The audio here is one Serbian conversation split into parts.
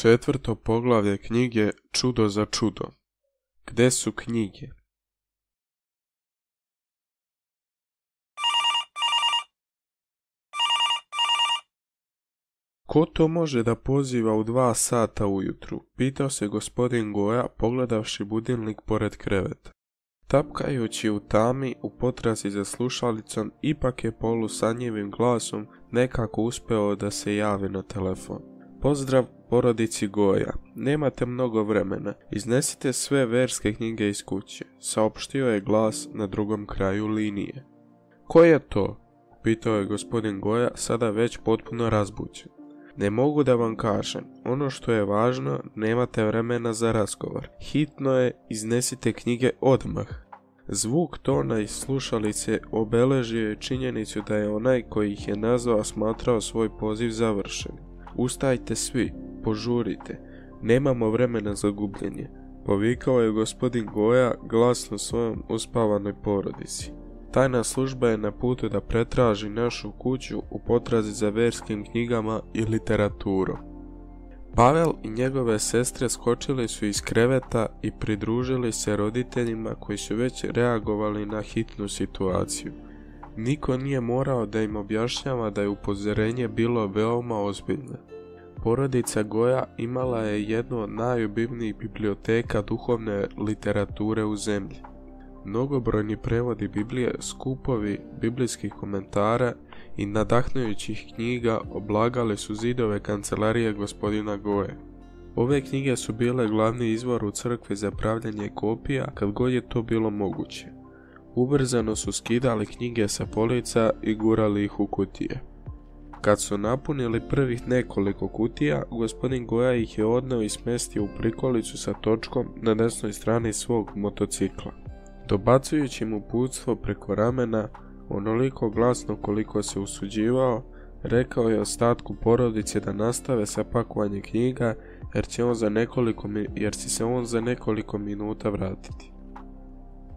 Četvrto poglavlje knjige Čudo za čudo. Gde su knjige? Ko to može da poziva u dva sata ujutru? Pitao se gospodin Goja pogledavši budilnik pored kreveta. Tapkajući u tami u potrazi za slušalicom, ipak je polu glasom nekako uspeo da se javi na telefon. Pozdrav porodici Goja. Nemate mnogo vremena. Iznesite sve verske knjige iz kuće. Saopštio je glas na drugom kraju linije. Ko je to? Pitao je gospodin Goja, sada već potpuno razbućen. Ne mogu da vam kažem. Ono što je važno, nemate vremena za razgovor. Hitno je, iznesite knjige odmah. Zvuk tona iz slušalice obeležio je činjenicu da je onaj koji ih je nazvao smatrao svoj poziv završen. Ustajte svi, požurite, nemamo vremena za gubljenje, povikao je gospodin Goja glasno svojom uspavanoj porodici. Tajna služba je na putu da pretraži našu kuću u potrazi za verskim knjigama i literaturom. Pavel i njegove sestre skočili su iz kreveta i pridružili se roditeljima koji su već reagovali na hitnu situaciju. Niko nije morao da im objašnjava da je upozorenje bilo veoma ozbiljno. Porodica Goja imala je jednu od najobivnijih biblioteka duhovne literature u zemlji. Mnogobrojni prevodi Biblije, skupovi biblijskih komentara i nadahnujućih knjiga oblagali su zidove kancelarije gospodina Goje. Ove knjige su bile glavni izvor u crkvi za pravljanje kopija kad god je to bilo moguće. Ubrzano su skidali knjige sa polica i gurali ih u kutije. Kad su napunili prvih nekoliko kutija, gospodin Goja ih je odneo i smestio u prikolicu sa točkom na desnoj strani svog motocikla. Dobacujući mu putstvo preko ramena, onoliko glasno koliko se usuđivao, rekao je ostatku porodice da nastave sa pakovanje knjiga jer, će jer će se on za nekoliko minuta vratiti.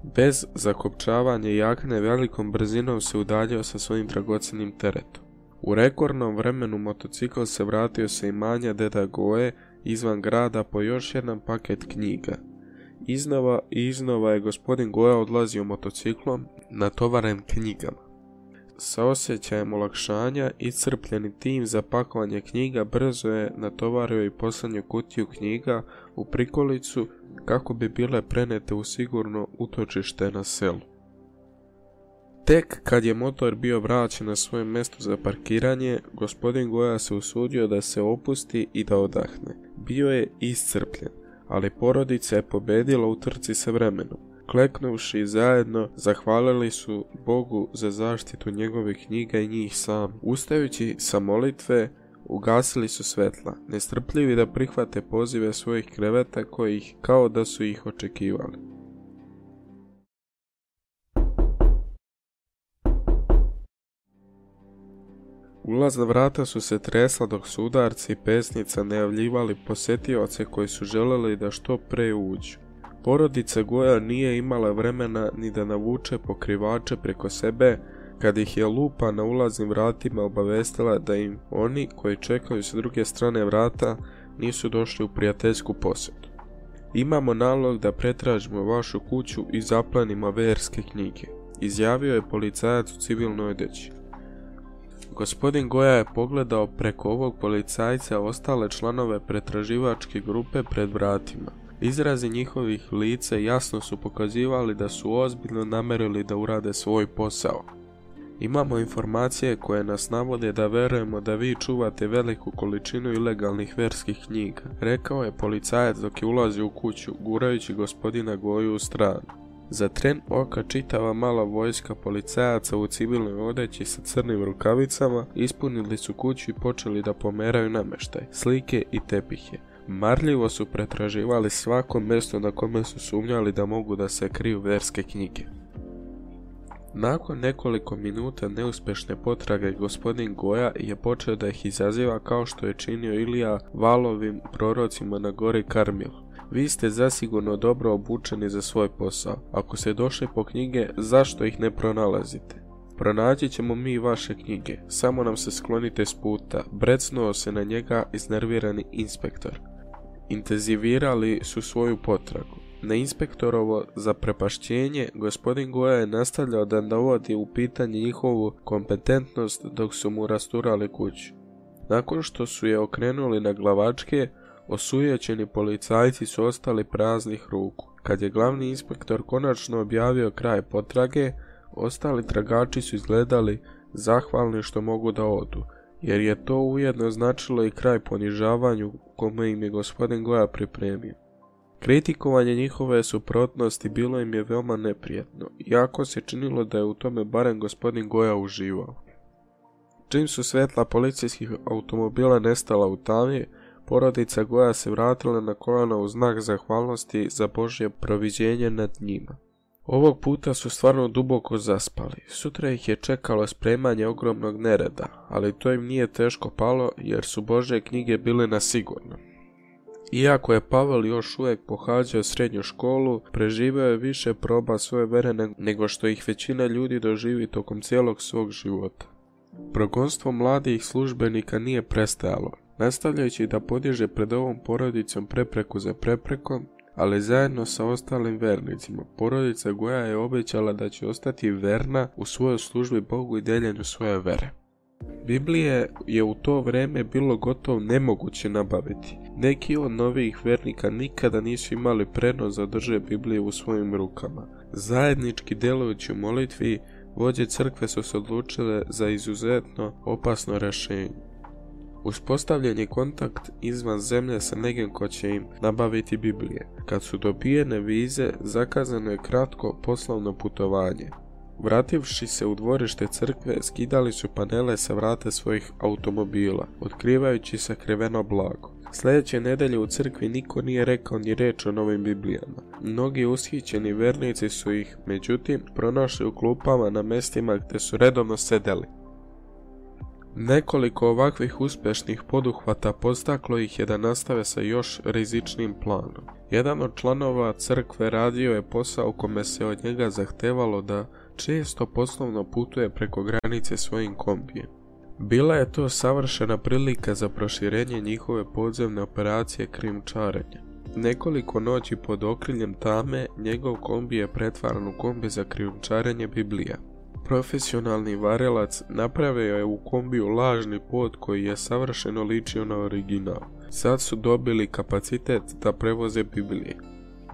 Bez zakopčavanja jakne velikom brzinom se udaljio sa svojim dragocenim teretom. U rekordnom vremenu motocikl se vratio sa imanja deda Goe izvan grada po još jedan paket knjiga. Iznova i iznova je gospodin Goja odlazio motociklom na natovaren knjigama sa osjećajem olakšanja i crpljeni tim za pakovanje knjiga brzo je natovario i poslednju kutiju knjiga u prikolicu kako bi bile prenete u sigurno utočište na selu. Tek kad je motor bio vraćen na svoje mjesto za parkiranje, gospodin Goja se usudio da se opusti i da odahne. Bio je iscrpljen, ali porodica je pobedila u trci sa vremenom. Kleknuši zajedno, zahvalili su Bogu za zaštitu njegove knjiga i njih sam. Ustajući sa molitve, ugasili su svetla, nestrpljivi da prihvate pozive svojih kreveta kojih kao da su ih očekivali. Ulazna vrata su se tresla dok sudarci i pesnica najavljivali posetioce koji su želeli da što pre uđu. Porodica Goja nije imala vremena ni da navuče pokrivače preko sebe kad ih je Lupa na ulaznim vratima obavestila da im oni koji čekaju s druge strane vrata nisu došli u prijateljsku posetu. Imamo nalog da pretražimo vašu kuću i zaplanimo verske knjige, izjavio je policajac u civilnoj odeći. Gospodin Goja je pogledao preko ovog policajca ostale članove pretraživačke grupe pred vratima. Izrazi njihovih lice jasno su pokazivali da su ozbiljno namerili da urade svoj posao. Imamo informacije koje nas navode da verujemo da vi čuvate veliku količinu ilegalnih verskih knjiga, rekao je policajac dok je ulazi u kuću, gurajući gospodina Goju u stranu. Za tren oka čitava mala vojska policajaca u civilnoj odeći sa crnim rukavicama ispunili su kuću i počeli da pomeraju nameštaj, slike i tepihe. Marljivo su pretraživali svako mjesto na kome su sumnjali da mogu da se kriju verske knjige. Nakon nekoliko minuta neuspješne potrage gospodin Goja je počeo da ih izaziva kao što je činio Ilija valovim prorocima na gori Karmil. Vi ste zasigurno dobro obučeni za svoj posao. Ako ste došli po knjige, zašto ih ne pronalazite? Pronaći ćemo mi vaše knjige, samo nam se sklonite s puta, brecnuo se na njega iznervirani inspektor intenzivirali su svoju potragu. Na inspektorovo zaprepašćenje gospodin Goja je nastavljao da dovodi u pitanje njihovu kompetentnost dok su mu rasturali kuću. Nakon što su je okrenuli na glavačke, osujećeni policajci su ostali praznih ruku. Kad je glavni inspektor konačno objavio kraj potrage, ostali tragači su izgledali zahvalni što mogu da odu, jer je to ujedno značilo i kraj ponižavanju kome im je gospodin Goja pripremio. Kritikovanje njihove suprotnosti bilo im je veoma neprijatno, jako se činilo da je u tome barem gospodin Goja uživao. Čim su svetla policijskih automobila nestala u tami, porodica Goja se vratila na kolana u znak zahvalnosti za Božje proviđenje nad njima. Ovog puta su stvarno duboko zaspali. Sutra ih je čekalo spremanje ogromnog nereda, ali to im nije teško palo jer su Božje knjige bile na sigurno. Iako je Pavel još uvijek pohađao srednju školu, preživio je više proba svoje vere nego što ih većina ljudi doživi tokom cijelog svog života. Progonstvo mladih službenika nije prestajalo. Nastavljajući da podježe pred ovom porodicom prepreku za preprekom, ali zajedno sa ostalim vernicima. Porodica Goja je obećala da će ostati verna u svojoj službi Bogu i deljenju svoje vere. Biblije je u to vreme bilo gotovo nemoguće nabaviti. Neki od novih vernika nikada nisu imali prednost da drže Biblije u svojim rukama. Zajednički delujući u molitvi, vođe crkve su se odlučile za izuzetno opasno rešenje. Uspostavljen je kontakt izvan zemlje sa nekim ko će im nabaviti Biblije. Kad su dobijene vize, zakazano je kratko poslovno putovanje. Vrativši se u dvorište crkve, skidali su panele sa vrata svojih automobila, otkrivajući sakriveno blago. Sljedeće nedelje u crkvi niko nije rekao ni reč o novim Biblijama. Mnogi ushićeni vernici su ih, međutim, pronašli u klupama na mestima gdje su redovno sedeli. Nekoliko ovakvih uspješnih poduhvata postaklo ih je da nastave sa još rizičnim planom. Jedan od članova crkve radio je posao kome se od njega zahtevalo da često poslovno putuje preko granice svojim kombijem. Bila je to savršena prilika za proširenje njihove podzemne operacije krimčarenja. Nekoliko noći pod okriljem tame njegov kombi je pretvaran u kombi za krijumčarenje Biblija. Profesionalni varelac napravio je u kombiju lažni pod koji je savršeno ličio na original. Sad su dobili kapacitet da prevoze Biblije.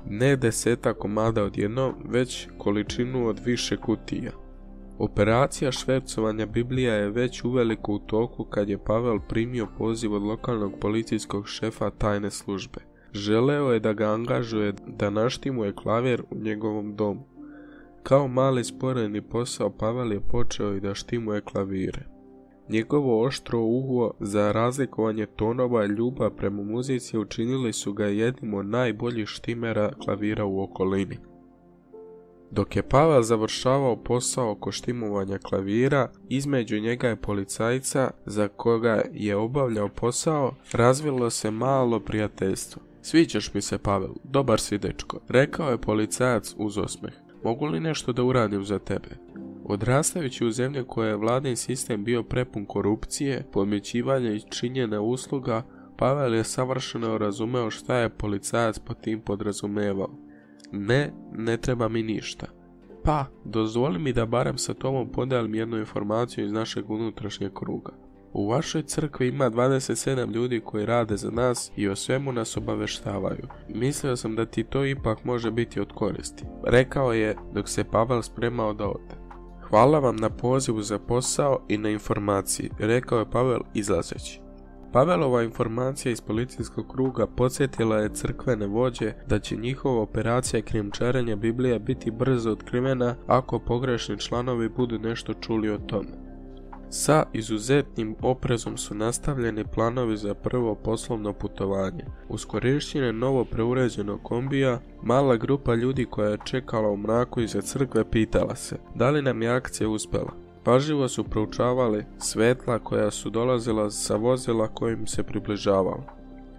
Ne deseta komada odjednom, već količinu od više kutija. Operacija švercovanja Biblija je već uveliko u toku kad je Pavel primio poziv od lokalnog policijskog šefa tajne službe. Želeo je da ga angažuje da naštimuje klavjer u njegovom domu. Kao mali sporeni posao Pavel je počeo i da štimuje klavire. Njegovo oštro uho za razlikovanje tonova i ljubav prema muzici učinili su ga jednim od najboljih štimera klavira u okolini. Dok je Pavel završavao posao oko štimovanja klavira, između njega je policajca za koga je obavljao posao, razvilo se malo prijateljstvo. Sviđaš mi se Pavel, dobar si dečko, rekao je policajac uz osmeh. Mogu li nešto da uradim za tebe? Odrastajući u zemlje koje je vladin sistem bio prepun korupcije, pomjećivanja i činjena usluga, Pavel je savršeno razumeo šta je policajac po tim podrazumevao. Ne, ne treba mi ništa. Pa, dozvoli mi da barem sa tobom podelim jednu informaciju iz našeg unutrašnjeg kruga. U vašoj crkvi ima 27 ljudi koji rade za nas i o svemu nas obaveštavaju. Mislio sam da ti to ipak može biti od koristi. Rekao je dok se Pavel spremao da ode. Hvala vam na pozivu za posao i na informaciji, rekao je Pavel izlazeći. Pavelova informacija iz policijskog kruga podsjetila je crkvene vođe da će njihova operacija krimčarenja Biblije biti brzo otkrivena ako pogrešni članovi budu nešto čuli o tome. Sa izuzetnim oprezom su nastavljeni planovi za prvo poslovno putovanje. Uz korištenje novo preuređenog kombija, mala grupa ljudi koja je čekala u mraku iza crkve pitala se da li nam je akcija uspjela. Pažljivo su proučavali svetla koja su dolazila sa vozila kojim se približavalo.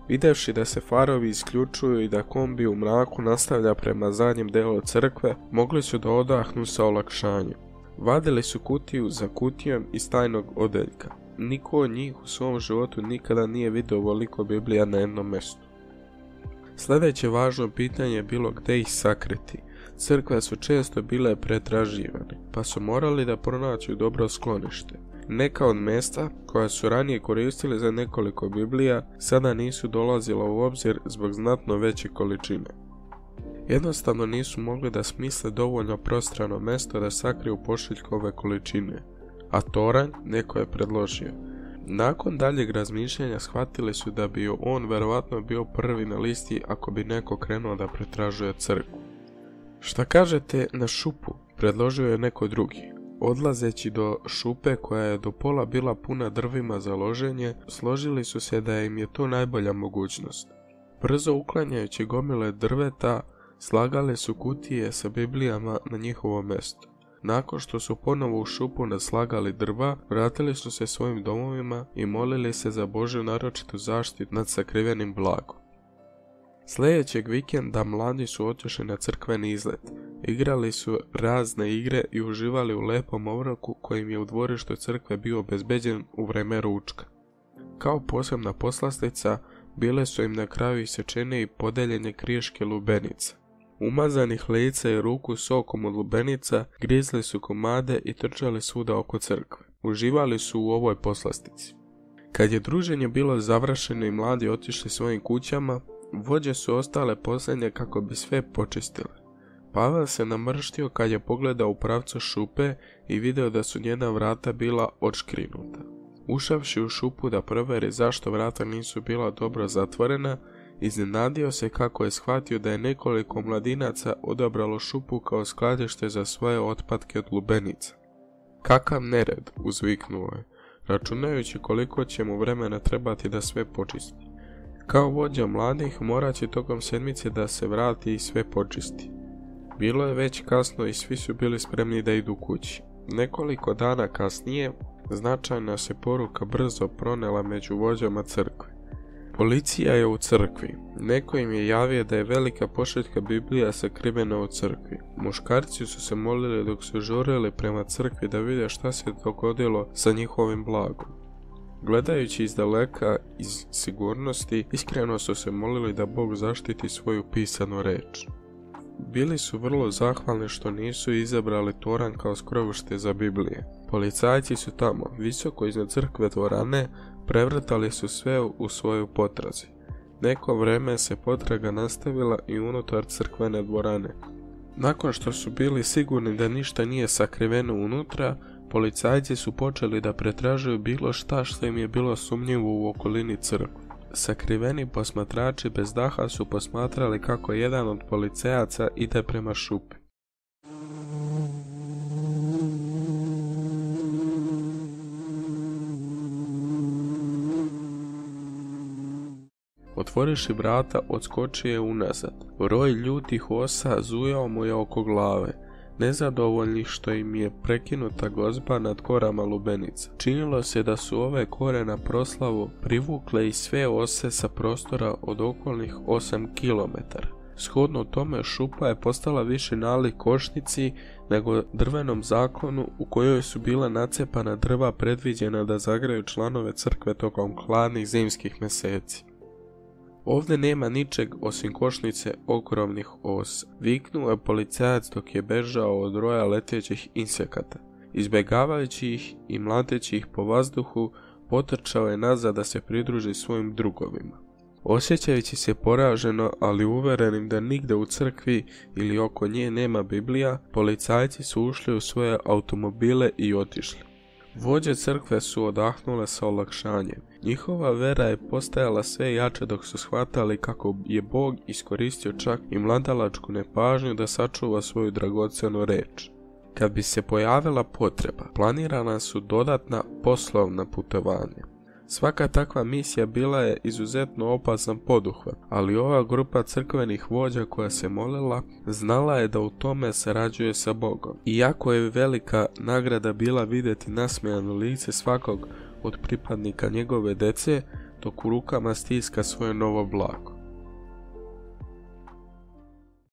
Videvši da se farovi isključuju i da kombi u mraku nastavlja prema zadnjem delu crkve, mogli su da odahnu sa olakšanjem. Vadili su kutiju za kutijom iz tajnog odeljka. Niko od njih u svom životu nikada nije vidio ovoliko Biblija na jednom mjestu. Sljedeće važno pitanje je bilo gdje ih sakriti. Crkve su često bile pretraživane, pa su morali da pronaću dobro sklonište. Neka od mjesta koja su ranije koristili za nekoliko Biblija sada nisu dolazila u obzir zbog znatno veće količine. Jednostavno nisu mogli da smisle dovoljno prostrano mesto da sakriju ove količine, a toranj neko je predložio. Nakon daljeg razmišljanja shvatili su da bi on verovatno bio prvi na listi ako bi neko krenuo da pretražuje crkvu. Šta kažete na šupu, predložio je neko drugi. Odlazeći do šupe koja je do pola bila puna drvima za loženje, složili su se da im je to najbolja mogućnost. Brzo uklanjajući gomile drveta, slagale su kutije sa Biblijama na njihovo mesto. Nakon što su ponovo u šupu naslagali drva, vratili su se svojim domovima i molili se za Božju naročitu zaštitu nad sakrivenim blagom. Sljedećeg vikenda mladi su otišli na crkveni izlet. Igrali su razne igre i uživali u lepom ovraku kojim je u dvorištu crkve bio obezbeđen u vreme ručka. Kao posebna poslastica, bile su im na kraju sečene i podeljene kriješke lubenice. Umazanih lica i ruku sokom od lubenica grizli su komade i trčali svuda oko crkve. Uživali su u ovoj poslastici. Kad je druženje bilo završeno i mladi otišli svojim kućama, vođe su ostale posljednje kako bi sve počistile. Pavel se namrštio kad je pogledao u pravcu šupe i video da su njena vrata bila odškrinuta. Ušavši u šupu da provjeri zašto vrata nisu bila dobro zatvorena, Iznenadio se kako je shvatio da je nekoliko mladinaca odabralo šupu kao skladište za svoje otpadke od lubenica. Kakav nered, uzviknuo je, računajući koliko će mu vremena trebati da sve počisti. Kao vođa mladih morat će tokom sedmice da se vrati i sve počisti. Bilo je već kasno i svi su bili spremni da idu kući. Nekoliko dana kasnije značajna se poruka brzo pronela među vođama crkve. Policija je u crkvi. Neko im je javio da je velika pošetka Biblija sakrivena u crkvi. Muškarci su se molili dok su žurili prema crkvi da vide šta se dogodilo sa njihovim blagom. Gledajući iz daleka, iz sigurnosti, iskreno su se molili da Bog zaštiti svoju pisanu reč. Bili su vrlo zahvalni što nisu izabrali toran kao skrovište za Biblije. Policajci su tamo, visoko iznad crkve dvorane, Prevrtali su sve u svojoj potrazi. Neko vreme se potraga nastavila i unutar crkvene dvorane. Nakon što su bili sigurni da ništa nije sakriveno unutra, policajci su počeli da pretražuju bilo šta što im je bilo sumnjivo u okolini crkve. Sakriveni posmatrači bez daha su posmatrali kako jedan od policajaca ide prema šupi. i vrata, odskočio je unazad. Roj ljutih osa zujao mu je oko glave nezadovoljni što im je prekinuta gozba nad korama lubenica. Činilo se da su ove kore na proslavu privukle i sve ose sa prostora od okolnih 8 km. Shodno tome šupa je postala više nalik košnici nego drvenom zakonu u kojoj su bila nacepana drva predviđena da zagraju članove crkve tokom hladnih zimskih meseci. Ovdje nema ničeg osim košnice ogromnih os. Viknuo je policajac dok je bežao od roja letećih insekata. Izbjegavajući ih i mlateći ih po vazduhu, potrčao je nazad da se pridruži svojim drugovima. Osjećajući se poraženo, ali uverenim da nigde u crkvi ili oko nje nema Biblija, policajci su ušli u svoje automobile i otišli. Vođe crkve su odahnule sa olakšanjem. Njihova vera je postajala sve jače dok su shvatali kako je Bog iskoristio čak i mladalačku nepažnju da sačuva svoju dragocenu reč. Kad bi se pojavila potreba, planirana su dodatna poslovna putovanja. Svaka takva misija bila je izuzetno opasan poduhvat, ali ova grupa crkvenih vođa koja se molila znala je da u tome sarađuje sa Bogom. Iako je velika nagrada bila vidjeti nasmijano lice svakog od pripadnika njegove dece, dok u rukama stiska svoje novo blago.